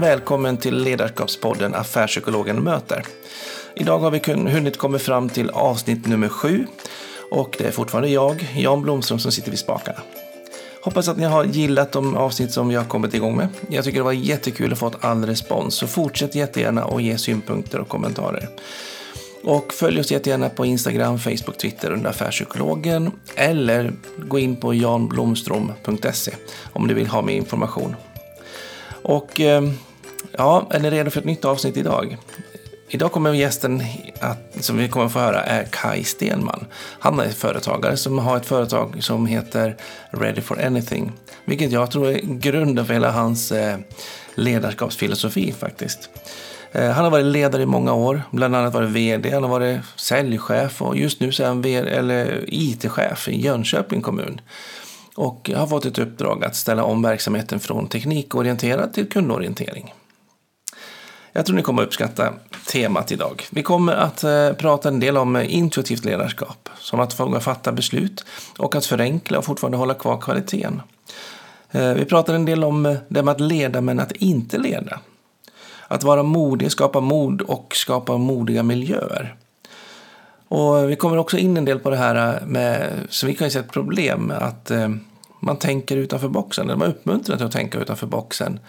välkommen till Ledarskapspodden Affärspsykologen möter. Idag har vi hunnit komma fram till avsnitt nummer sju och det är fortfarande jag, Jan Blomström, som sitter vid spakarna. Hoppas att ni har gillat de avsnitt som vi har kommit igång med. Jag tycker det var jättekul att få all respons, så fortsätt jättegärna och ge synpunkter och kommentarer. Och följ oss jättegärna på Instagram, Facebook, Twitter under Affärspsykologen eller gå in på janblomstrom.se om du vill ha mer information. Och eh, ja, är ni redo för ett nytt avsnitt idag? Idag kommer gästen att, som vi kommer att få höra är Kai Stenman. Han är företagare som har ett företag som heter Ready for Anything. Vilket jag tror är grunden för hela hans eh, ledarskapsfilosofi faktiskt. Eh, han har varit ledare i många år, bland annat varit VD, han har varit säljchef och just nu så är han IT-chef i Jönköping kommun. Och har fått ett uppdrag att ställa om verksamheten från teknikorienterad till kundorientering. Jag tror ni kommer uppskatta temat idag. Vi kommer att eh, prata en del om eh, intuitivt ledarskap, som att våga fatta beslut och att förenkla och fortfarande hålla kvar kvaliteten. Eh, vi pratar en del om det med att leda men att inte leda. Att vara modig, skapa mod och skapa modiga miljöer. Och vi kommer också in en del på det här med, som vi kan se ett problem med att man tänker utanför boxen, eller man uppmuntrar till att tänka utanför boxen.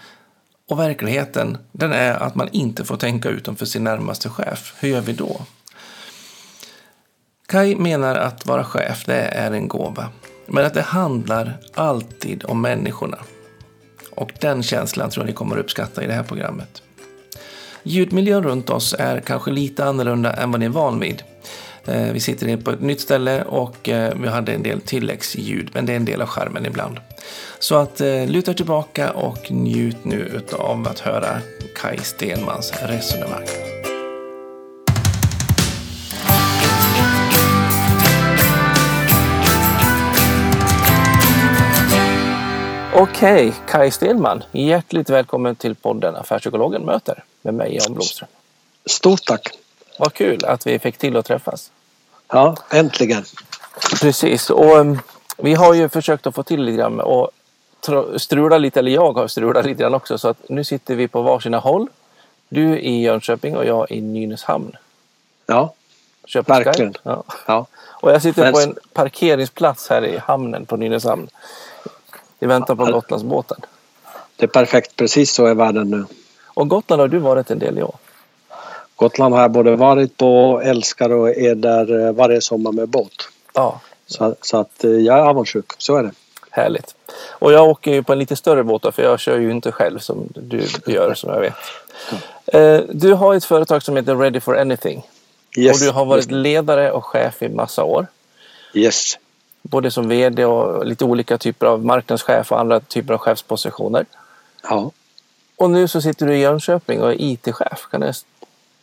Och verkligheten, den är att man inte får tänka utanför sin närmaste chef. Hur gör vi då? Kai menar att vara chef, det är en gåva. Men att det handlar alltid om människorna. Och den känslan tror jag ni kommer att uppskatta i det här programmet. Ljudmiljön runt oss är kanske lite annorlunda än vad ni är van vid. Eh, vi sitter på ett nytt ställe och eh, vi hade en del tilläggsljud, men det är en del av skärmen ibland. Så att eh, luta tillbaka och njut nu av att höra Kai Stenmans resonemang. Okej, Kai Stenman, hjärtligt välkommen till podden Affärspsykologen möter med mig Jan Blomström. Stort tack! Vad kul att vi fick till att träffas. Ja, äntligen! Precis, och um, vi har ju försökt att få till lite grann och strula lite, eller jag har strulat lite grann också, så att nu sitter vi på varsina håll. Du i Jönköping och jag i Nynäshamn. Ja, verkligen. Ja. ja. Och jag sitter Men... på en parkeringsplats här i hamnen på Nynäshamn i väntan på Gotlandsbåten. Det är perfekt, precis så är världen nu. Och Gotland har du varit en del i år? Gotland har jag både varit på, älskar och är där eh, varje sommar med båt. Ja. Så, så att eh, jag är avundsjuk, så är det. Härligt. Och jag åker ju på en lite större båt för jag kör ju inte själv som du gör som jag vet. Mm. Du har ett företag som heter Ready for Anything. Yes. Och du har varit ledare och chef i massa år. Yes. Både som VD och lite olika typer av marknadschef och andra typer av chefspositioner. Ja. Och nu så sitter du i Jönköping och är IT-chef. Kan det,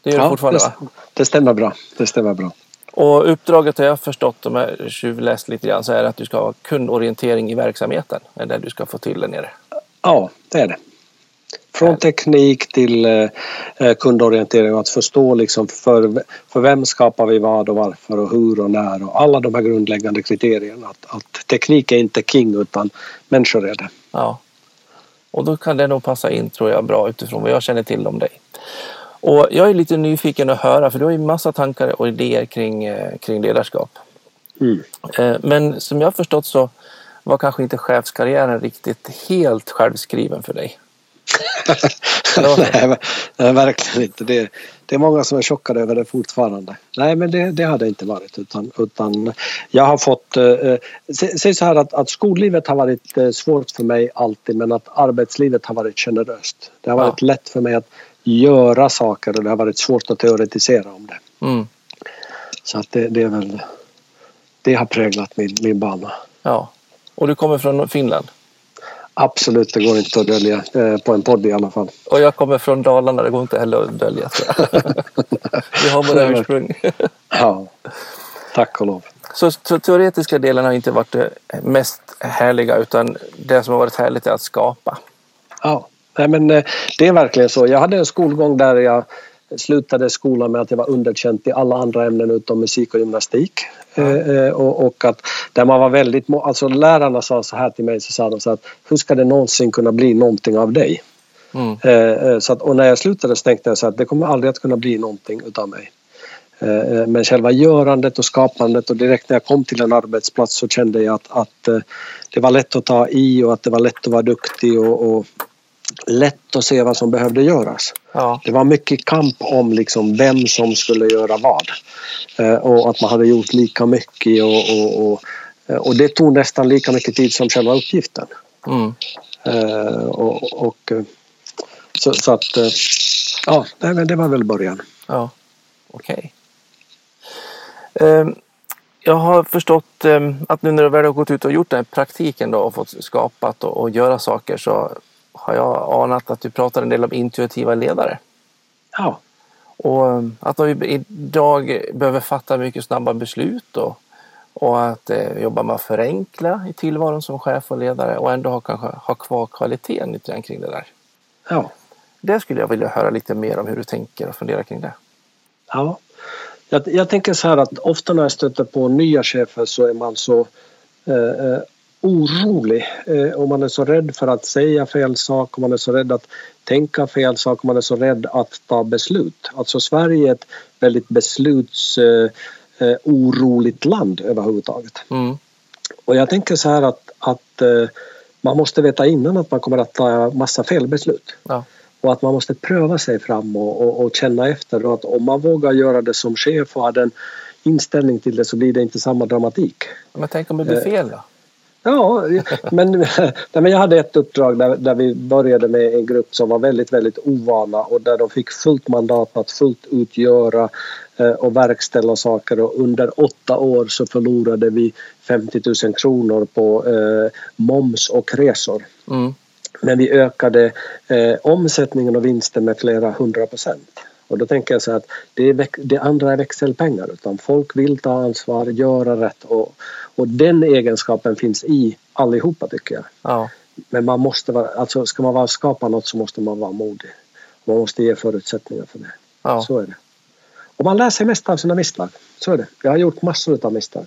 det gör ja, du fortfarande det, va? Det stämmer bra. Det stämmer bra. Och uppdraget har jag förstått, om jag tjuvläst lite grann, så är det att du ska ha kundorientering i verksamheten. Det är det du ska få till där nere. Ja, det är det. Från teknik till eh, eh, kundorientering och att förstå liksom för, för vem skapar vi vad och varför och hur och när och alla de här grundläggande kriterierna. Att, att teknik är inte king utan människor är det. Ja. Och då kan det nog passa in tror jag bra utifrån vad jag känner till om dig. Och jag är lite nyfiken att höra för du har ju massa tankar och idéer kring, eh, kring ledarskap. Mm. Men som jag har förstått så var kanske inte chefskarriären riktigt helt självskriven för dig. nej, nej, verkligen inte. Det, det är många som är chockade över det fortfarande. Nej, men det, det har det inte varit utan, utan jag har fått... Eh, säg så här att, att skollivet har varit eh, svårt för mig alltid men att arbetslivet har varit generöst. Det har varit ja. lätt för mig att göra saker och det har varit svårt att teoretisera om det. Mm. Så att det, det, är väl... Det har präglat min, min bana. Ja. Och du kommer från Finland? Absolut, det går inte att dölja eh, på en podd i alla fall. Och jag kommer från Dalarna, det går inte heller att dölja. Vi har våra ursprung. ja, tack och lov. Så, så teoretiska delen har inte varit det mest härliga utan det som har varit härligt är att skapa. Ja, Nej, men eh, det är verkligen så. Jag hade en skolgång där jag slutade skolan med att jag var underkänt i alla andra ämnen utom musik och gymnastik. Mm. och, och, att där man var väldigt, alltså lärarna sa så här till mig så sa de så att hur ska det någonsin kunna bli någonting av dig? Mm. Så att, och när jag slutade så tänkte jag så att det kommer aldrig att kunna bli någonting utav mig. Men själva görandet och skapandet och direkt när jag kom till en arbetsplats så kände jag att, att det var lätt att ta i och att det var lätt att vara duktig och, och lätt att se vad som behövde göras. Ja. Det var mycket kamp om liksom vem som skulle göra vad. Eh, och att man hade gjort lika mycket och, och, och, och det tog nästan lika mycket tid som själva uppgiften. Mm. och, och så, så, att ja, det var väl början. Ja, okej. Okay. Ehm, jag har förstått ehm, att nu när du väl har gått ut och gjort den praktiken då och fått skapat och, och göra saker så har jag anat att du pratar en del om intuitiva ledare. Ja. Och ehm, att vi idag behöver fatta mycket snabba beslut och, och att eh, jobba med att förenkla i tillvaron som chef och ledare och ändå ha, kanske, ha kvar kvaliteten lite grann kring det där. Ja. Det skulle jag vilja höra lite mer om hur du tänker och funderar kring det. Ja, jag, jag, tänker så här att ofta när jag stöter på nya chefer så är man så eh, eh, orolig eh, och man är så rädd för att säga fel sak och man är så rädd att tänka fel sak och man är så rädd att ta beslut. Alltså Sverige är ett väldigt beslutsoroligt eh, eh land överhuvudtaget. Mm. Och jag tänker så här att, att eh, man måste veta innan att man kommer att ta massa felbeslut. Ja och att man måste pröva sig fram och, och, och, känna efter och att om man vågar göra det som chef och har den inställning till det så blir det inte samma dramatik. Men tänk om det blir fel då? Ja, men, men jag hade ett uppdrag där, där vi började med en grupp som var väldigt, väldigt ovana och där de fick fullt mandat att fullt ut göra eh, och verkställa saker och under åtta år så förlorade vi 50 000 kronor på eh, moms och resor. Mm. Men vi ökade eh, omsättningen och vinsten med flera hundra procent. Och då tänker jag så att det, är, det andra är växelpengar utan folk vill ta ansvar, göra rätt och, och den egenskapen finns i allihopa tycker jag. Ja. Men man måste vara, alltså ska man vara, skapa något så måste man vara modig. Man måste ge förutsättningar för det. Ja. Så är det. Och man lär sig mest av sina misstag. Så är det. Jag har gjort massor av misstag.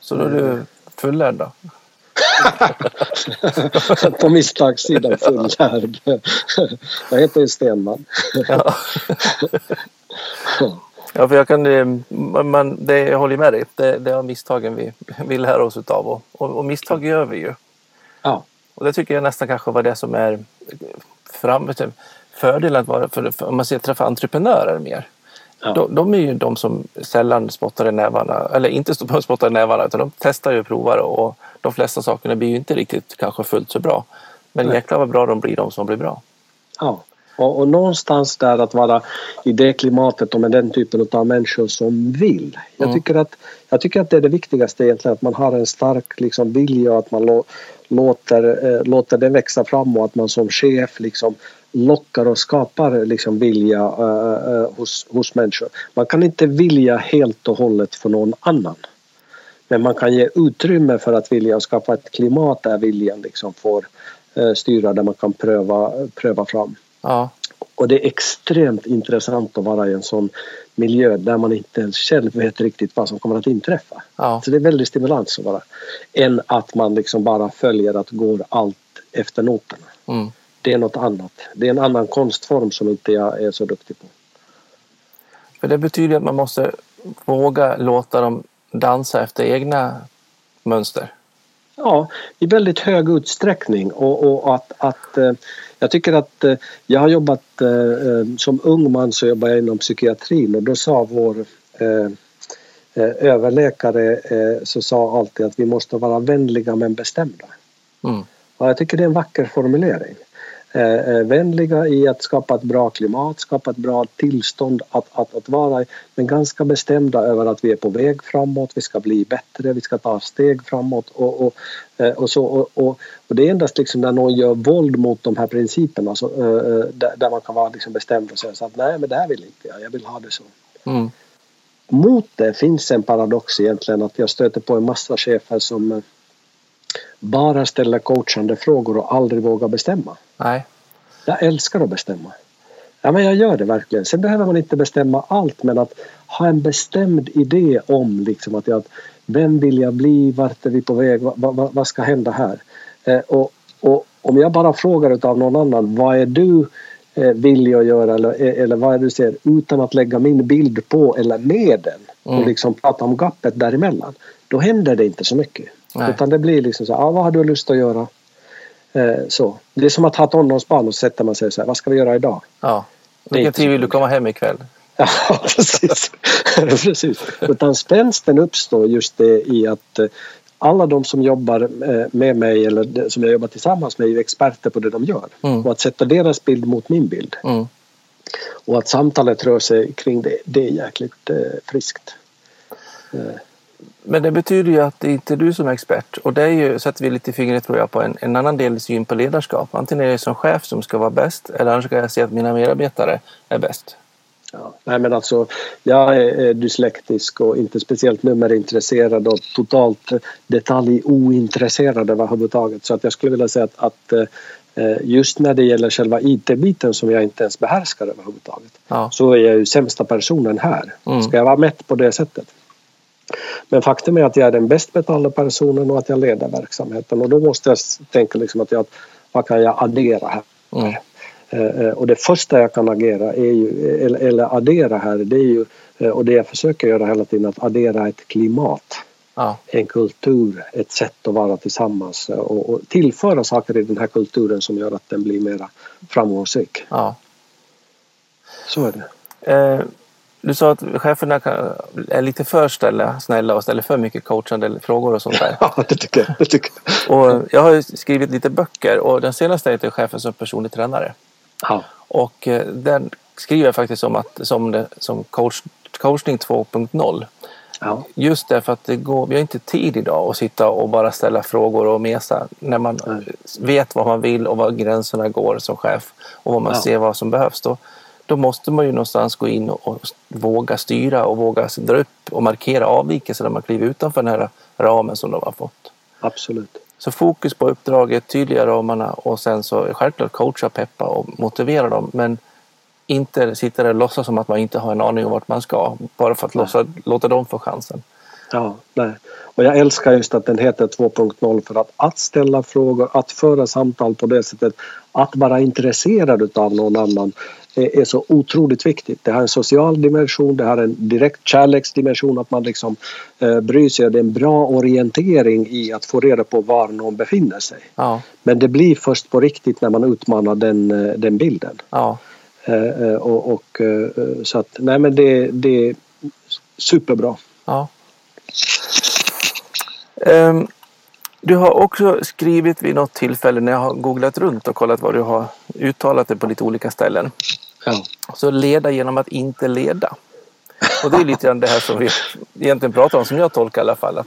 Så då är du fullärd då? på misstagssidan fullärd. jag heter ju Stenman. ja. ja, för jag kan, eh, man, det, jag håller med dig. Det, det är misstagen vi vill lära oss utav och, och, och misstag gör vi ju. Ja. Och det tycker jag nästan kanske var det som är fram, fördelen att vara, för, för, om man ser träffa entreprenörer mer. Ja. De, de, är ju de som sällan spottar i nävarna, eller inte spottar i nävarna utan de testar ju och provar och de flesta sakerna blir ju inte riktigt kanske fullt så bra. Men jäklar vad bra de blir de som blir bra. Ja, och, och, någonstans där att vara i det klimatet och med den typen av människor som vill. Jag, mm. tycker, att, jag tycker att det är det viktigaste egentligen att man har en stark liksom, vilja och att man lå, låter, eh, låter det växa fram och att man som chef liksom lockar och skapar liksom vilja eh, eh, hos, hos människor. Man kan inte vilja helt och hållet för någon annan. Men man kan ge utrymme för att vilja och skapa ett klimat där viljan liksom får eh, styra där man kan pröva, pröva fram. Ja. Och det är extremt intressant att vara i en sån miljö där man inte ens själv vet riktigt vad som kommer att inträffa. Ja. Så det är väldigt stimulans att vara. Än att man liksom bara följer att går allt efter noterna. Mm. Det är något annat. Det är en annan konstform som inte jag är så duktig på. För det betyder att man måste våga låta dem dansa efter egna mönster? Ja, i väldigt hög utsträckning och, och att, att eh, jag tycker att eh, jag har jobbat eh, som ung man så jobbade jag inom psykiatrin och då sa vår överläkare så sa alltid att vi måste vara vänliga men bestämda. Mm. Och jag tycker det är en vacker formulering. Eh, eh, vänliga i att skapa ett bra klimat, skapa ett bra tillstånd att, att, att vara i, men ganska bestämda över att vi är på väg framåt, vi ska bli bättre, vi ska ta steg framåt och, och, eh, och så. Och, och, och, det är endast liksom när någon gör våld mot de här principerna så, där, där, man kan vara liksom bestämd och säga så att nej men det här vill inte jag, jag vill ha det så. Mm. Mot det finns en paradox egentligen att jag stöter på en massa chefer som bara ställer coachande frågor och aldrig vågar bestämma. Nej. Jag älskar att bestämma. Ja, men jag gör det verkligen. Sen behöver man inte bestämma allt men att ha en bestämd idé om liksom att jag, vem vill jag bli, vart är vi på väg, vad, vad, vad ska hända här? Eh, och, och, om jag bara frågar av någon annan vad är du eh, villig att göra eller, eller vad är du ser utan att lägga min bild på eller med den mm. och liksom prata om gapet däremellan. Då händer det inte så mycket. Nej. Utan det blir liksom så här, ah, vad har du lust att göra? Eh, så. Det är som att ha tonårsbarn och sätter man sig så här, vad ska vi göra idag? Ja. Vilken tid vill du komma hem ikväll? Ja, precis. precis. Utan spänsten uppstår just det i att eh, alla de som jobbar eh, med mig eller som jag jobbar tillsammans med är experter på det de gör. Mm. Och att sätta deras bild mot min bild. Mm. Och att samtalet rör sig kring det, det är jäkligt eh, friskt. Men det betyder ju att det inte är du som är expert och det är ju, sätter vi lite fingret tror jag på en, en annan del syn på ledarskap. Antingen är det som chef som ska vara bäst eller annars ska jag se att mina medarbetare är bäst. Ja, nej men alltså, jag är dyslektisk och inte speciellt nummerintresserad och totalt detaljointresserad överhuvudtaget. Så att jag skulle vilja säga att, att eh, just när det gäller själva IT-biten som jag inte ens behärskar överhuvudtaget ja. så är jag ju sämsta personen här. Mm. Ska jag vara mätt på det sättet? Men faktum är att jag är den bäst betalda personen och att jag leder verksamheten och då måste jag tänka liksom att jag, vad kan jag addera här? Mm. Eh, eh, och det första jag kan agera är ju, eller, addera här, det är ju, eh, och det jag försöker göra hela tiden, att addera ett klimat. Ja. En kultur, ett sätt att vara tillsammans och, och, tillföra saker i den här kulturen som gör att den blir mera framgångsrik. Ja. Så är det. Eh, du sa att cheferna är lite för ställa, snälla och ställer för mycket coachande frågor och sånt där. Ja, det tycker jag. Det tycker jag. Och jag har skrivit lite böcker och den senaste heter Chefen som personlig tränare. Ja. Och eh, den skriver jag faktiskt om, att, som, det, som coach, coachning 2.0. Ja. Just därför att det går, vi har inte tid idag att sitta och bara ställa frågor och mesa. När man mm. vet vad man vill och var gränserna går som chef och vad man ja. ser vad som behövs. Då, då måste man ju någonstans gå in och, våga styra och våga dra upp och markera avvikelser när man kliver utanför den här ramen som de har fått. Absolut. Så fokus på uppdraget, tydliga ramarna och sen så självklart coacha, peppa och motivera dem. Men inte sitta där och låtsas som att man inte har en aning om vart man ska. Bara för att låtsas, låta dem få chansen. Ja, nej. Och jag älskar just att den heter 2.0 för att, att ställa frågor, att föra samtal på det sättet, att vara intresserad av någon annan är så otroligt viktigt. Det har en social dimension, det har en direkt kärleksdimension att man liksom eh, bryr sig. Det är en bra orientering i att få reda på var någon befinner sig. Ja. Men det blir först på riktigt när man utmanar den, eh, den bilden. Ja. Eh, eh, och, och, så att nej men det, det är superbra. Ja. Um, du har också skrivit vid något tillfälle när jag har googlat runt och kollat vad du har uttalat det på lite olika ställen. Ja. Så leda genom att inte leda. Och det är lite grann det här som vi egentligen pratar om, som jag tolkar i alla fall. Att,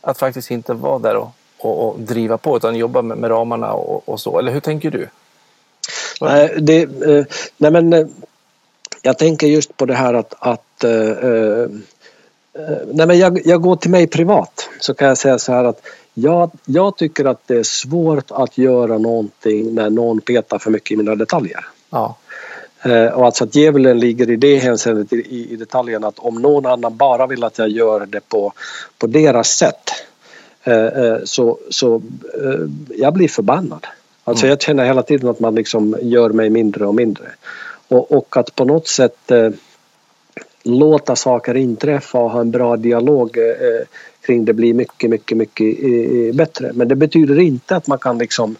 att faktiskt inte vara där och, och, och driva på utan jobba med, med ramarna och, och, så. Eller hur tänker du? Nej, det, eh, nej men eh, jag tänker just på det här att, att eh, eh, nej men jag, jag går till mig privat så kan jag säga så här att jag, jag tycker att det är svårt att göra någonting när någon petar för mycket i mina detaljer. Ja. Eh, och alltså att djävulen ligger i det hänseendet i, i detaljen att om någon annan bara vill att jag gör det på, på deras sätt eh, eh, så, så jag blir förbannad. Alltså mm. jag känner hela tiden att man liksom gör mig mindre och mindre. Och, och att på något sätt låta saker inträffa och ha en bra dialog kring det blir mycket, mycket, mycket bättre. Men det betyder inte att man kan liksom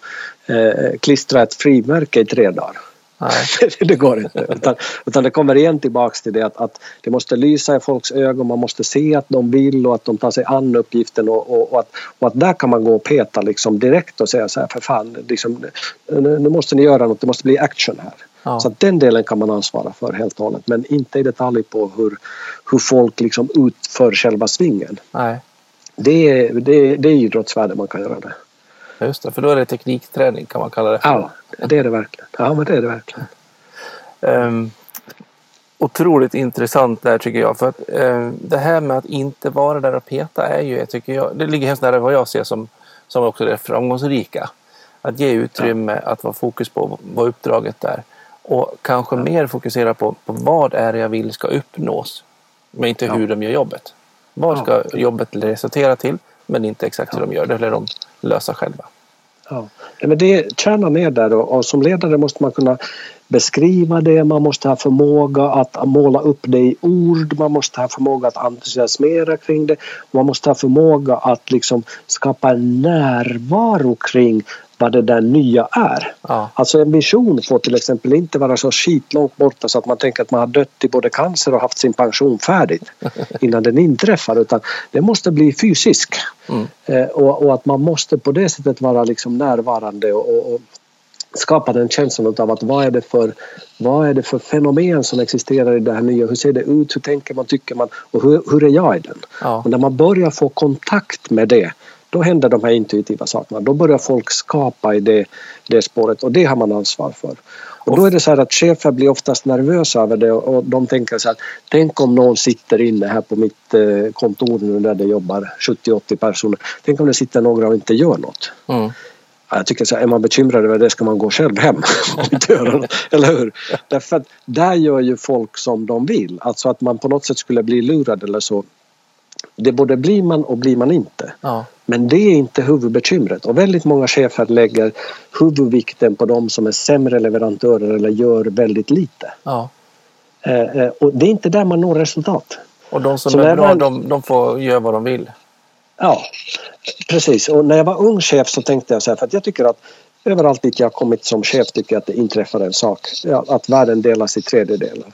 klistra ett frimärke i tre dagar. Nej. det går inte. Utan, utan det kommer igen tillbaks till det att, att det måste lysa i folks ögon, man måste se att de vill och att de tar sig an uppgiften och, och, och, att, och att där kan man gå och peta liksom direkt och säga så här för fan, liksom, nu, nu måste ni göra något, det måste bli action här. Ja. Så den delen kan man ansvara för helt och hållet men inte i detalj på hur, hur folk liksom utför själva svingen. Nej. Det, är, det, det är idrottsvärde man kan göra det. Just det, för då är det teknikträning kan man kalla det för. Ja, det är det verkligen. Ja, men det är det verkligen. Um, otroligt intressant där tycker jag. För att um, det här med att inte vara där och peta är ju, tycker jag, det ligger hemskt nära vad jag ser som, som också det framgångsrika. Att ge utrymme, ja. att vara fokus på vad uppdraget är. Och kanske mer fokusera på, på vad är det jag vill ska uppnås. Men inte hur de gör jobbet. Vad ska jobbet resultera till? Men inte exakt hur de gör det. eller de lösa själva. Ja. Men det, kärnan är där och, och som ledare måste man kunna beskriva det, man måste ha förmåga att måla upp det i ord, man måste ha förmåga att entusiasmera kring det, man måste ha förmåga att liksom skapa en närvaro kring vad det där nya är. Ja. Alltså en vision får till exempel inte vara så skitlångt borta så att man tänker att man har dött i både cancer och haft sin pension färdigt innan den inträffar utan det måste bli fysisk. Mm. Eh, och, och, att man måste på det sättet vara liksom närvarande och, och, och skapa den känslan av att vad är, det för, vad är det för fenomen som existerar i det här nya? Hur ser det ut? Hur tänker man? Tycker man? Och hur, hur är jag i den? Ja. Och när man börjar få kontakt med det då händer de här intuitiva sakerna. Då börjar folk skapa i det, det spåret och det har man ansvar för. Och då är det så här att chefer blir oftast nervösa över det och de tänker så här Tänk om någon sitter inne här på mitt eh, kontor nu där det jobbar 70-80 personer. Tänk om det sitter några och inte gör något. Mm. Jag tycker så här, är man bekymrad över det ska man gå själv hem eller hur? Därför att där gör ju folk som de vill. Alltså att man på något sätt skulle bli lurad eller så. Det både blir man och blir man inte. Ja. Men det är inte huvudbekymret och väldigt många chefer lägger huvudvikten på de som är sämre leverantörer eller gör väldigt lite. Ja. Eh, eh, och det är inte där man når resultat. Och de som Så är bra, man- de, de får göra vad de vill. Ja, precis. Och när jag var ung chef så tänkte jag så här, för att jag tycker att överallt dit jag kommit som chef tycker jag att det inträffar en sak. Att världen delas i tredjedelar.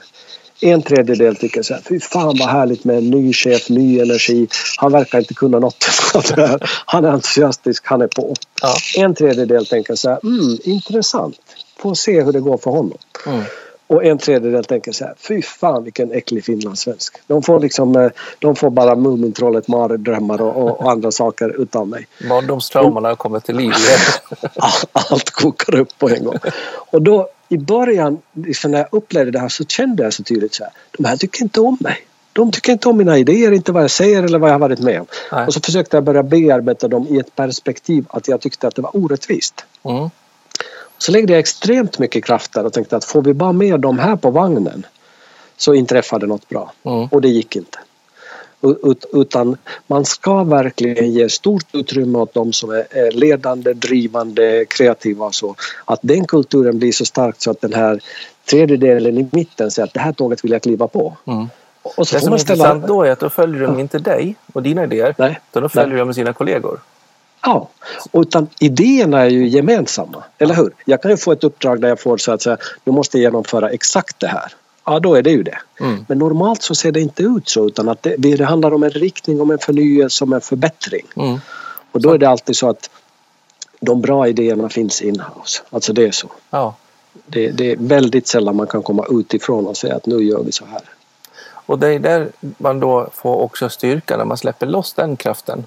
En tredjedel tycker så här, fy fan vad härligt med en ny chef, ny energi. Han verkar inte kunna något av det här. Han är entusiastisk, han är på. Ja. En tredjedel tänker så här, mm, intressant. Får se hur det går för honom. Mm. Och en tredjedel tänker så här, fy fan vilken äcklig finlandssvensk. De får liksom, eh, de får bara Mumintrollet, mardrömmar och, och, andra saker utav mig. Barndomstraumorna har kommit till liv igen. Allt kokar upp på en gång. Och då i början, liksom när jag upplevde det här så kände jag så tydligt så här, de här tycker inte om mig. De tycker inte om mina idéer, inte vad jag säger eller vad jag har varit med om. Nej. Och så försökte jag börja bearbeta dem i ett perspektiv att jag tyckte att det var orättvist. Mm. Så lägger jag extremt mycket kraft där och tänkte att får vi bara med de här på vagnen så inträffade något bra. Mm. Och det gick inte. Ut- Utan man ska verkligen ge stort utrymme åt de som är ledande, drivande, kreativa och så. Att den kulturen blir så stark så att den här tredjedelen i mitten säger att det här tåget vill jag kliva på. Mm. Och så Det som är ställa... intressant då är att då följer de inte dig och dina idéer. Nej. Utan då följer de sina kollegor. Ja, utan idéerna är ju gemensamma, eller hur? Jag kan ju få ett uppdrag där jag får så att säga, du måste genomföra exakt det här. Ja, då är det ju det. Mm. Men normalt så ser det inte ut så utan att det, det handlar om en riktning, om en förnyelse, om en förbättring. Mm. Och då är det alltid så att de bra idéerna finns in-house. Alltså det är så. Ja. Det, det är väldigt sällan man kan komma utifrån och säga att nu gör vi så här. Och det är där man då får också styrka när man släpper loss den kraften.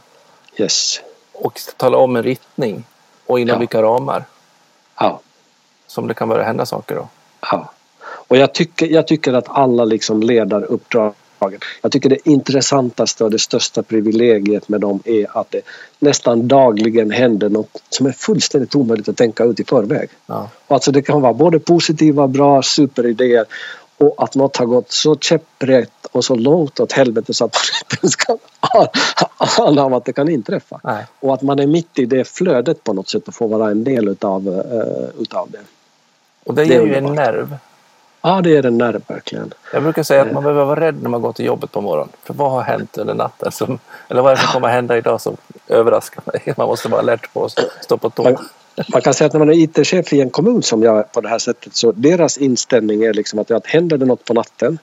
Yes. Och talar om en riktning. Och inom Ja. vilka ramar Ja. som det kan börja hända saker då. Ja. Och jag tycker, jag tycker att alla liksom ledaruppdragen jag tycker det intressantaste och det största privilegiet med dem är att det nästan dagligen händer något som är fullständigt omöjligt att tänka ut i förväg. Ja. Och Alltså det kan vara både positiva, bra superidéer och att något har gått så käpprätt och så långt åt helvete så att man inte ens kan ana av att det kan inträffa. Nej. Och att man är mitt i det flödet på något sätt och får vara en del utav, uh, utav det. Och det ger ju en nerv. Ja, det är en nerv verkligen. Jag brukar säga att man behöver vara rädd när man går till jobbet på morgonen. För vad har hänt under natten? Som, eller vad är det som kommer hända idag som överraskar mig? Man måste vara alert på att stå på tå. Man, man kan säga att när man är IT-chef i en kommun som jag på det här sättet så deras inställning är liksom att, att händer det något på natten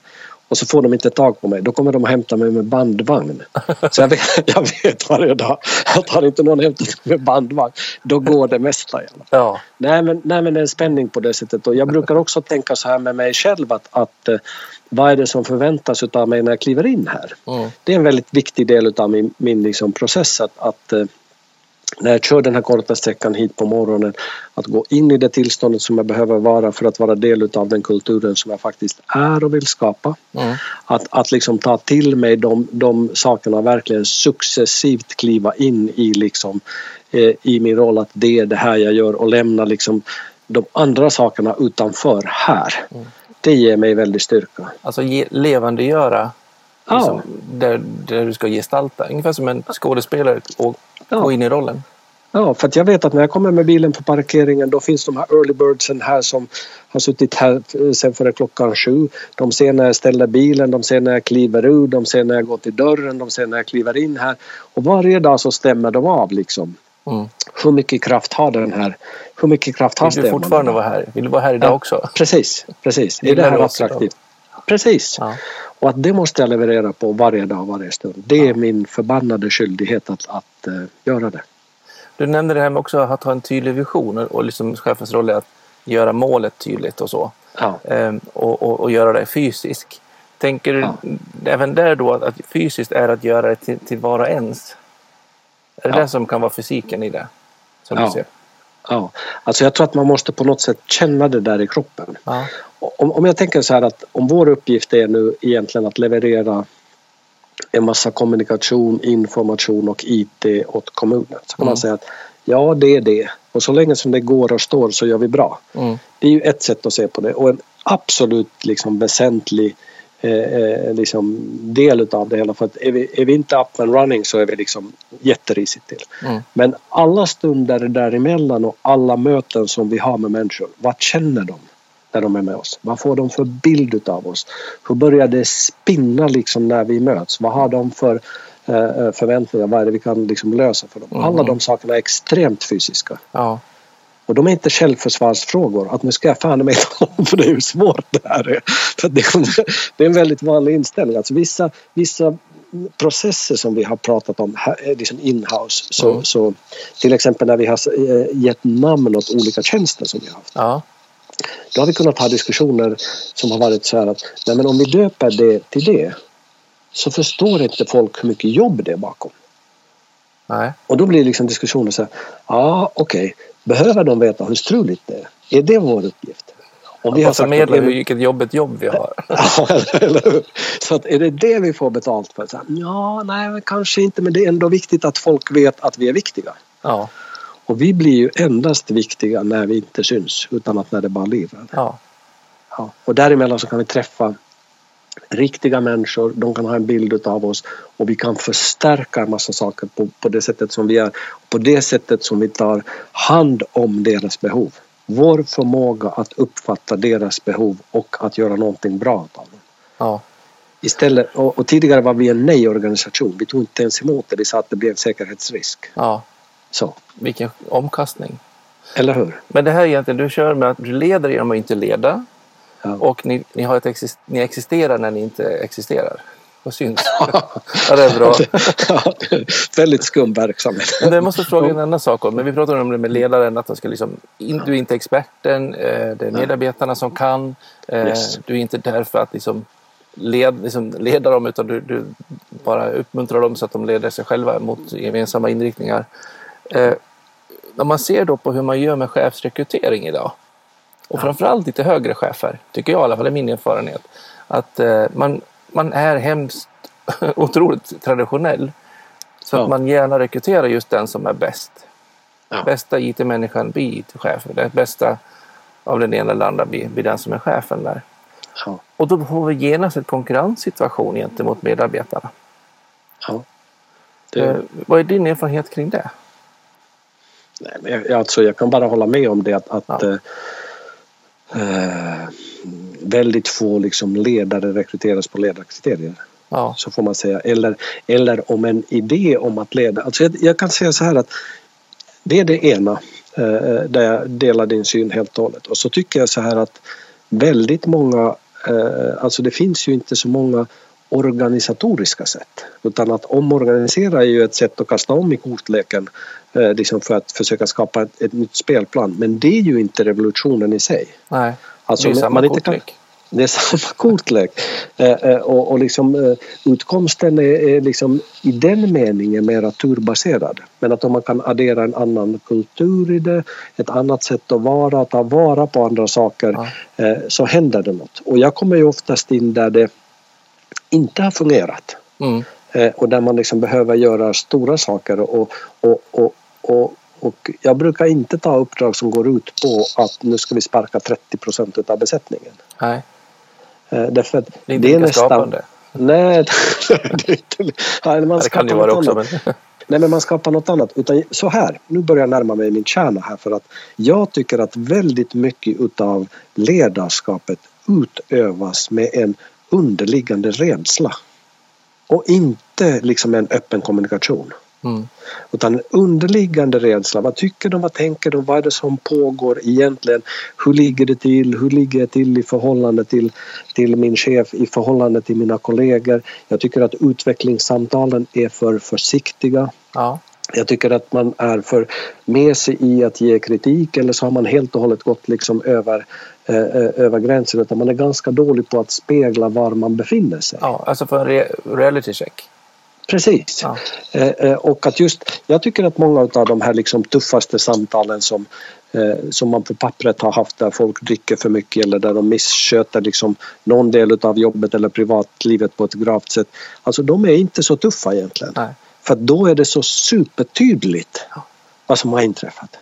och så får de inte tag på mig, då kommer de att hämta mig med bandvagn. Så jag vet, jag vet varje dag att har inte någon hämtat mig med bandvagn, då går det mesta i alla fall. Ja, Nej men, nej men det är en spänning på det sättet och jag brukar också tänka så här med mig själv att, att eh, vad är det som förväntas av mig när jag kliver in här? mm. Det är en väldigt viktig del av min, min liksom process att, att eh, när jag kör den här korta sträckan hit på morgonen att gå in i det tillståndet som jag behöver vara för att vara del av den kulturen som jag faktiskt är och vill skapa. Mm. Att, att liksom ta till mig de, de sakerna och verkligen successivt kliva in i, liksom, eh, i min roll att det är det här jag gör och lämna liksom de andra sakerna utanför här. Mm. Det ger mig väldigt styrka. Alltså ge, levandegöra Ja. liksom, där, där du ska gestalta. Ungefär som en skådespelare och Ja. gå in i rollen. Ja, för jag vet att när jag kommer med bilen på parkeringen då finns de här early birdsen här som har suttit här sen före klockan sju. De ser när jag ställer bilen, de ser när jag kliver ur, de ser när jag går till dörren, de ser när jag kliver in här. Och varje dag så stämmer de av liksom. Mm. Hur mycket kraft har den här? Hur mycket kraft har Vill du fortfarande vara här? Vill du vara här idag ja, också? Precis, precis. Är det här attraktivt? Precis. Ja. Och att det måste jag leverera på varje dag, varje stund. Det är min förbannade skyldighet att, att uh, göra det. Du nämnde det här med också att ha en tydlig vision och liksom chefens roll är att göra målet tydligt och så. Ja. Ehm, och, och, och, göra det fysiskt. Tänker du ja. även där då att fysiskt är att göra det till, till var och ens? Är det ja. det som kan vara fysiken i det? Som ja. du ser? Ja, alltså jag tror att man måste på något sätt känna det där i kroppen. Ja. Om, om jag tänker så här att om vår uppgift är nu egentligen att leverera en massa kommunikation, information och IT åt kommunen. Så kan mm. man säga att ja, det är det. Och så länge som det går och står så gör vi bra. Mm. Det är ju ett sätt att se på det och en absolut liksom väsentlig eh, eh liksom del utav det hela. För att är vi, är vi inte up and running så är vi liksom jätterisigt till. Mm. Men alla stunder däremellan och alla möten som vi har med människor, vad känner de? När de är med oss? Vad får de för bild av oss? Hur börjar det spinna liksom när vi möts? Vad har de för eh, eh, förväntningar? Vad är det vi kan liksom lösa för dem? Mm. Alla de sakerna är extremt fysiska. Ja. Och de är inte självförsvarsfrågor. Att nu ska jag fan med för det är ju svårt det här. För det, är en väldigt vanlig inställning. Alltså vissa, vissa processer som vi har pratat om liksom in-house. Så, mm. så till exempel när vi har eh, gett namn åt olika tjänster som vi har haft. Ja. Då har vi kunnat ha diskussioner som har varit så här att nej men om vi döper det till det så förstår inte folk hur mycket jobb det är bakom. Nej. Och då blir liksom diskussioner så här, ja okej, okay. behöver de veta hur struligt det är? Är det vår uppgift? Om vi har förmedla hur vilket jobbigt jobb vi har. ja, eller hur? Så att är det det vi får betalt för? Så här, ja, nej, kanske inte, men det är ändå viktigt att folk vet att vi är viktiga. Ja. Och vi blir ju endast viktiga när vi inte syns utan att när det bara lirar. Ja. Ja. Och däremellan så kan vi träffa riktiga människor, de kan ha en bild av oss och vi kan förstärka en massa saker på, på det sättet som vi är. På det sättet som vi tar hand om deras behov. Vår förmåga att uppfatta deras behov och att göra någonting bra av dem. Ja. Istället, och, och tidigare var vi en nej-organisation. Vi tog inte ens emot det. Vi sa att det blir en säkerhetsrisk. Ja. Så. Vilken omkastning. Eller hur? Men det här egentligen, du kör med att du leder genom att inte leda. Ja. Och ni, ni, har ett exist, ni existerar när ni inte existerar. Och syns. ja, det är bra. ja, väldigt skum verksamhet. Men jag måste fråga en annan sak. Men vi pratade om det med ledaren. Att ska liksom, du är inte experten. Eh, det är medarbetarna som kan. Eh, yes. Du är inte där för att liksom led, liksom leda dem utan du, du, bara uppmuntrar dem så att de leder sig själva mot gemensamma inriktningar. Eh, när man ser då på hur man gör med chefsrekrytering idag och ja. framförallt lite högre chefer, tycker jag i alla fall, är min erfarenhet, att eh, man, man är hemskt otroligt traditionell. Så ja. att man gärna rekryterar just den som är bäst. Ja. Bästa IT-människan blir IT-chef. Det bästa av den ena eller andra blir, blir den som är chefen där. Ja. Och då får vi genast en konkurrenssituation gentemot medarbetarna. Ja. Det... Eh, vad är din erfarenhet kring det? Nej, jag, alltså, jag kan bara hålla med om det att, att ja. eh, väldigt få liksom, ledare rekryteras på ledarkriterier. Ja. Så får man säga. Eller, eller om en idé om att leda. Alltså jag, jag kan säga så här att det är det ena eh, där jag delar din syn helt och hållet. Och så tycker jag så här att väldigt många, eh, alltså det finns ju inte så många organisatoriska sätt. Utan att omorganisera är ju ett sätt att kasta om i kortleken eh, liksom för att försöka skapa ett, ett, nytt spelplan. Men det är ju inte revolutionen i sig. Nej, alltså, det är samma man kortlek. Kan, det är samma kortlek. Eh, eh, och, och liksom, utkomsten är, är liksom i den meningen mera turbaserad. Men att om man kan addera en annan kultur i det, ett annat sätt att vara, ta vara på andra saker ja. Så händer det något. Och jag kommer ju oftast in där det inte har fungerat. Mm. Eh, och där man liksom behöver göra stora saker och, och, och, och, och jag brukar inte ta uppdrag som går ut på att nu ska vi sparka 30 procent av besättningen. Nej. Eh, därför att det är inte det är nästan. Nej, det inte... Man det kan ju vara också. Men... Nej, men man skapar något annat. Utan så här, nu börjar jag närma mig min kärna här för att jag tycker att väldigt mycket utav ledarskapet utövas med en underliggande rädsla. Och inte liksom en öppen kommunikation. Mm. Utan underliggande rädsla. Vad tycker de? Vad tänker de? Vad är det som pågår egentligen? Hur ligger det till? Hur ligger jag till i förhållande till, till min chef? I förhållande till mina kollegor? Jag tycker att utvecklingssamtalen är för försiktiga. Ja. Jag tycker att man är för med sig i att ge kritik eller så har man helt och hållet gått liksom över, över gränsen utan man är ganska dålig på att spegla var man befinner sig. ja, alltså för en re reality check. Precis. Ja. Eh, eh, och att just, jag tycker att många av de här liksom tuffaste samtalen som, eh, som man på pappret har haft där folk dricker för mycket eller där de missköter liksom någon del av jobbet eller privatlivet på ett gravt sätt. Alltså de är inte så tuffa egentligen. Nej. För då är det så supertydligt Ja. vad som har inträffat.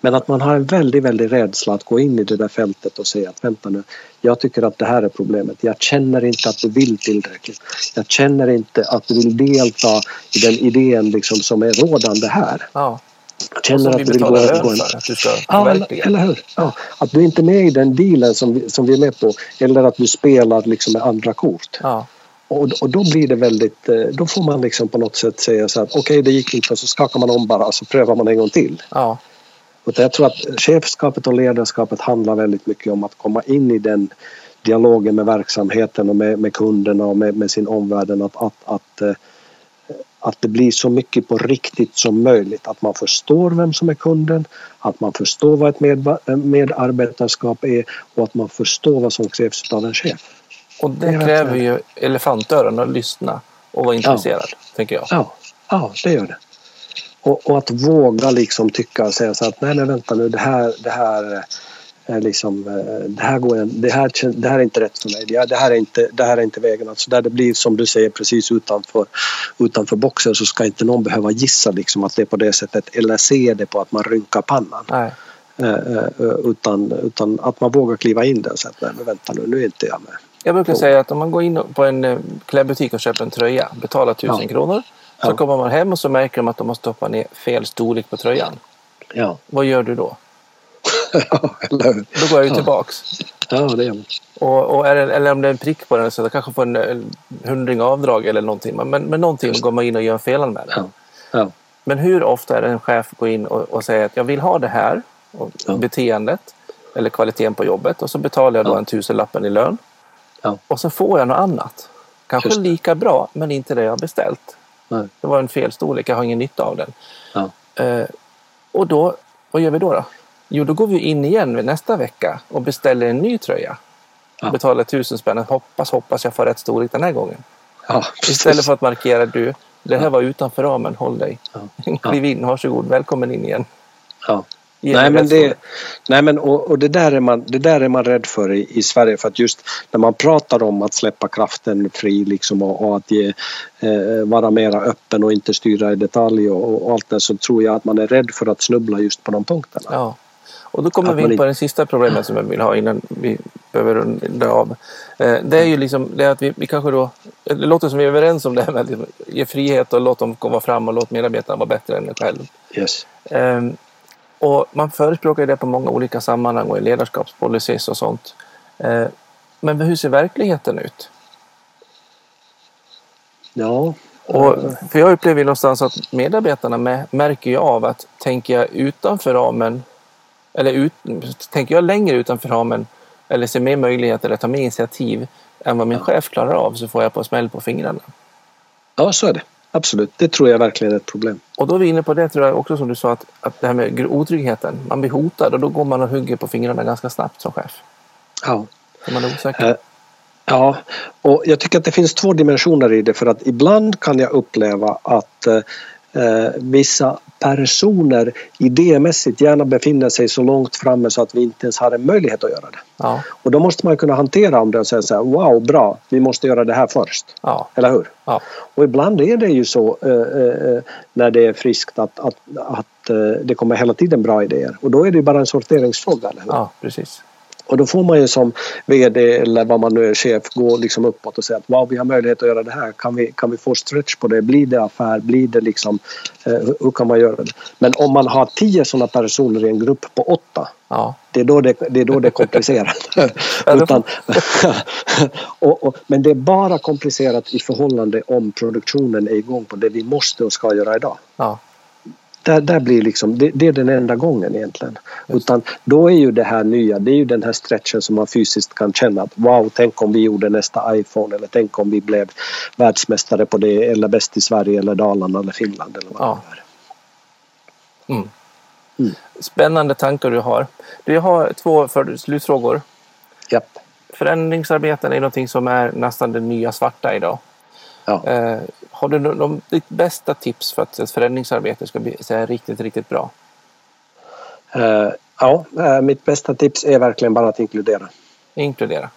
Men att man har en väldigt, väldigt rädsla att gå in i det där fältet och säga att vänta nu, jag tycker att det här är problemet. Jag känner inte att du vill tillräckligt. Jag känner inte att du vill delta i den idén liksom som är rådande här. Ja. Jag känner att du vill gå, ska Ja, eller, eller hur? Ja, att du inte är med i den dealen som vi, som vi är med på. Eller att du spelar liksom med andra kort. Ja. Och, och då blir det väldigt, eh, då får man liksom på något sätt säga så att okej det gick inte och så skakar man om bara och så prövar man en gång till. Ja. Utan jag tror att chefskapet och ledarskapet handlar väldigt mycket om att komma in i den dialogen med verksamheten och med, med kunderna och med, med sin omvärld. Att, att, att, eh, att det blir så mycket på riktigt som möjligt. Att man förstår vem som är kunden, att man förstår vad ett med, medarbetarskap är och att man förstår vad som krävs av en chef. Och det kräver ju elefantöron att lyssna och vara intresserad, tänker jag. Ja, ja det gör det. Och, och att våga liksom tycka och säga så att nej, nej vänta nu det här, det här är liksom, eh, det här, går, det, här, det här är inte rätt för mig. Det, det, här, är inte, det här är inte vägen. Alltså där det blir som du säger precis utanför, utanför boxen så ska inte någon behöva gissa liksom att det är på det sättet eller se det på att man rynkar pannan. Nej. Eh, eh, utan, utan att man vågar kliva in där och säga att nej men vänta nu, nu är inte jag med. Jag brukar säga att om man går in på en eh, klädbutik och köper en tröja, betalar tusen Ja. kronor. Så Ja. kommer man hem och så märker de att de har stoppat ner fel storlek på tröjan. Ja, Vad gör du då? Då går jag ju tillbaks. Ja, det gör man. Och, och är det, eller om det är en prick på den så jag kanske får en, en hundring avdrag eller någonting. Men, men någonting går man in och gör en felanmälan. Ja. Ja. Men hur ofta är det en chef går in och, och säger att jag vill ha det här, och Ja. beteendet eller kvaliteten på jobbet och så betalar jag då Ja. en tusenlappen i lön. Ja. Och så får jag något annat. Kanske lika bra men inte det jag har beställt. Nej. Det var en fel storlek, jag har ingen nytta av den. Ja. Eh, och då, vad gör vi då, då? Jo, då går vi in igen nästa vecka och beställer en ny tröja. Ja. Betalar tusen spänn. Hoppas, hoppas jag får rätt storlek den här gången. Ja. Istället för att markera du, det här var utanför ramen, håll dig. Ja. Kliv in, varsågod, välkommen in igen. Ja. Nej men, det, nej men och, och det, där är man, det där är man rädd för i, i Sverige för att just när man pratar om att släppa kraften fri liksom och, och att ge, eh, vara mera öppen och inte styra i detalj och, och allt det så tror jag att man är rädd för att snubbla just på de punkterna. Ja. Och då kommer Att vi man in på inte- det sista problemet som jag vill ha innan vi behöver runda av. Eh, Det är ju liksom det att vi, vi kanske då, det låter som vi är överens om det här med att ge frihet och låt dem komma fram och låt medarbetarna vara bättre än en själv. Yes. Ehm, Och man förespråkar det på många olika sammanhang och i ledarskapspolicies och sånt. Eh, Men hur ser verkligheten ut? Ja. Och, för jag upplever någonstans att medarbetarna mä- märker ju av att tänker jag utanför ramen eller ut, tänker jag längre utanför ramen eller ser mer möjligheter eller tar mer initiativ än vad min chef klarar av så får jag på smäll på fingrarna. ja, så är det. Absolut. Det tror jag verkligen är ett problem. Och då är vi inne på det tror jag också som du sa att, att det här med otryggheten. Man blir hotad och då går man och hugger på fingrarna ganska snabbt som chef. Ja. För man är osäker. Eh, Ja, och jag tycker att det finns två dimensioner i det för att ibland kan jag uppleva att eh, vissa personer idémässigt gärna befinner sig så långt framme så att vi inte ens har en möjlighet att göra det. Ja, Och då måste man kunna hantera om det och säga så här, wow, bra, vi måste göra det här först. ja, Eller hur? ja, Och ibland är det ju så eh, eh, när det är friskt att, att, att eh, det kommer hela tiden bra idéer. Och då är det bara en sorteringsfråga. Eller ja, precis. Och då får man ju som VD eller vad man nu är chef gå liksom uppåt och säga att wow, vi har möjlighet att göra det här. Kan vi, kan vi få stretch på det? Blir det affär? Blir det liksom, eh, hur kan man göra det? Men om man har tio sådana personer i en grupp på åtta Ja. det är då det, det, är, då det är komplicerat. Utan, och, och, men det är bara komplicerat i förhållande om produktionen är igång på det vi måste och ska göra idag. Ja. Där, där blir liksom, det, det är den enda gången egentligen. Utan då är ju det här nya, det är ju den här stretchen som man fysiskt kan känna att wow, tänk om vi gjorde nästa iPhone eller tänk om vi blev världsmästare på det eller bäst i Sverige eller Dalarna eller Finland eller vad Ja. det är. Mm. Mm. Spännande tankar du har. Du har två för slutfrågor. Japp. Förändringsarbeten är någonting som är nästan det nya svarta idag. Ja. Har du de, ditt bästa tips för att ett förändringsarbete ska bli så här riktigt, riktigt bra? Eh, ja, eh, mitt bästa tips är verkligen bara att inkludera. Inkludera.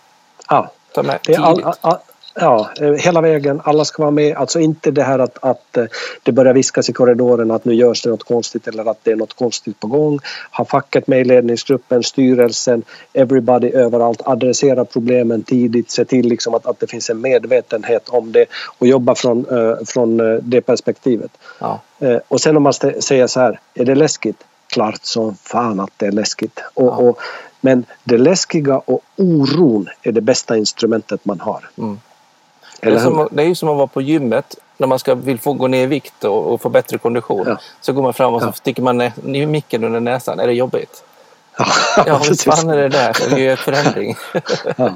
Ja, Ta med Det är tidigt. all, all, ja, eh, hela vägen. Alla ska vara med. Alltså inte det här att, att eh, det börjar viskas i korridoren att nu görs det något konstigt eller att det är något konstigt på gång. Ha facket med i ledningsgruppen, styrelsen, everybody överallt. Adressera problemen tidigt. Se till liksom att, att det finns en medvetenhet om det och jobba från, eh, från det perspektivet. Ja. Och sen om man säger så här, är det läskigt? Klart som fan att det är läskigt. Och, Ja. och, men det läskiga och oron är det bästa instrumentet man har. Mm. Det är, Eller som, det är ju som att vara på gymmet när man ska, vill få gå ner i vikt och, och få bättre kondition. Ja. Så går man fram och så Ja. sticker man nä- micken under näsan. Är det jobbigt? Ja, Ja, visst fan är det där. Det är ju en förändring. Ja.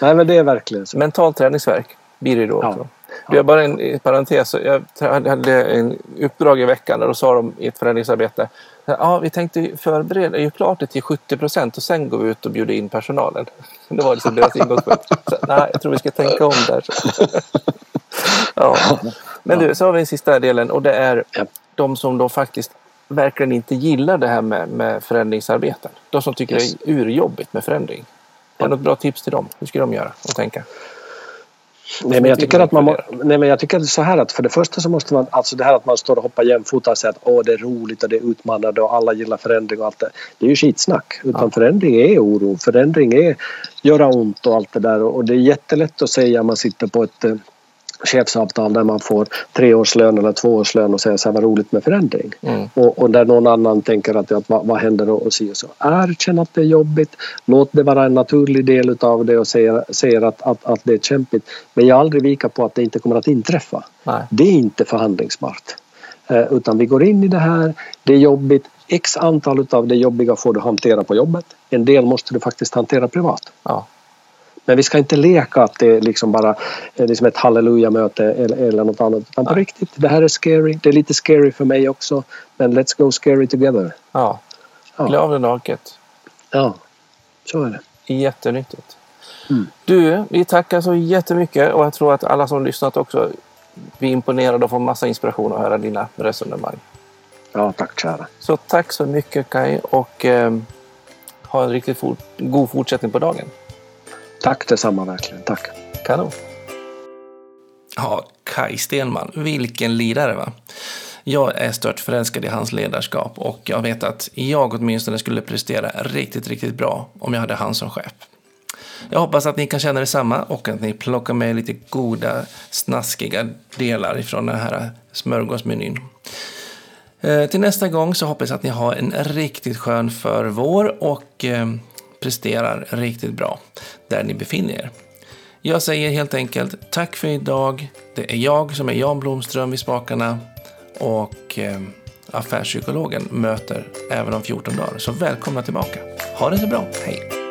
Nej men det är verkligen så. Mental träningsverk blir det då också. Du, jag bara en en parentes. Jag hade en uppdrag i veckan där då sa de i ett förändringsarbete. Ja, vi tänkte förbereda, ju klart det till 70 procent och sen går vi ut och bjuder in personalen. Det var liksom deras ingångspunkt. Så, nej, jag tror vi ska tänka om där. Ja. Men du, så har vi den sista delen och det är de som då faktiskt verkligen inte gillar det här med, med förändringsarbeten. De som tycker Yes. det är urjobbigt med förändring. Har du något bra tips till dem? Hur ska de göra och tänka? Nej men jag tycker att man må, nej men jag tycker att det är så här att för det första så måste man, alltså det här att man står och hoppar jämfota och säger att åh det är roligt och det är utmanande och alla gillar förändring och allt det. Det är ju skitsnack. Utan Ja. förändring är oro, förändring är göra ont och allt det där och det är jättelätt att säga om man sitter på ett eh, chefsavtal där man får tre års lön eller två års lön och säga så här vad roligt med förändring. Mm. Och, och där någon annan tänker att, att vad, vad händer och, och si och så. Erkänn att det är jobbigt. Låt det vara en naturlig del utav det och säga, säga att, att, att det är kämpigt. Men jag aldrig vika på att det inte kommer att inträffa. Nej. Det är inte förhandlingsbart. Eh, utan vi går in i det här, det är jobbigt. X antal utav det jobbiga får du hantera på jobbet. En del måste du faktiskt hantera privat. Ja. Men vi ska inte leka att det är liksom bara är liksom ett halleluja-möte eller, eller något annat. Utan på riktigt, det här är scary. Det är lite scary för mig också. Men let's go scary together. ja. Ja. Klä av dig naket. Ja, så är det. Jättenyttigt. Mm. Du, vi tackar så jättemycket och jag tror att alla som lyssnat också blir imponerade och får massa inspiration att höra dina resonemang. Ja, tack kära. Så tack så mycket Kai och eh, ha en riktigt god fortsättning på dagen. Tack detsamma verkligen. Tack. Kanon. Ja, Kai Stenman, vilken lirare va? Jag är stört förälskad i hans ledarskap och jag vet att jag åtminstone skulle prestera riktigt, riktigt bra om jag hade han som chef. Jag hoppas att ni kan känna detsamma och att ni plockar med lite goda, snaskiga delar ifrån den här smörgåsmenyn. Eh, till nästa gång så hoppas jag att ni har en riktigt skön förvår och eh, presterar riktigt bra där ni befinner er. Jag säger helt enkelt tack för idag. Det är jag som är Jan Blomström vid spakarna och eh, affärspsykologen möter även om 14 dagar. Så välkomna tillbaka. Ha det så bra. Hej!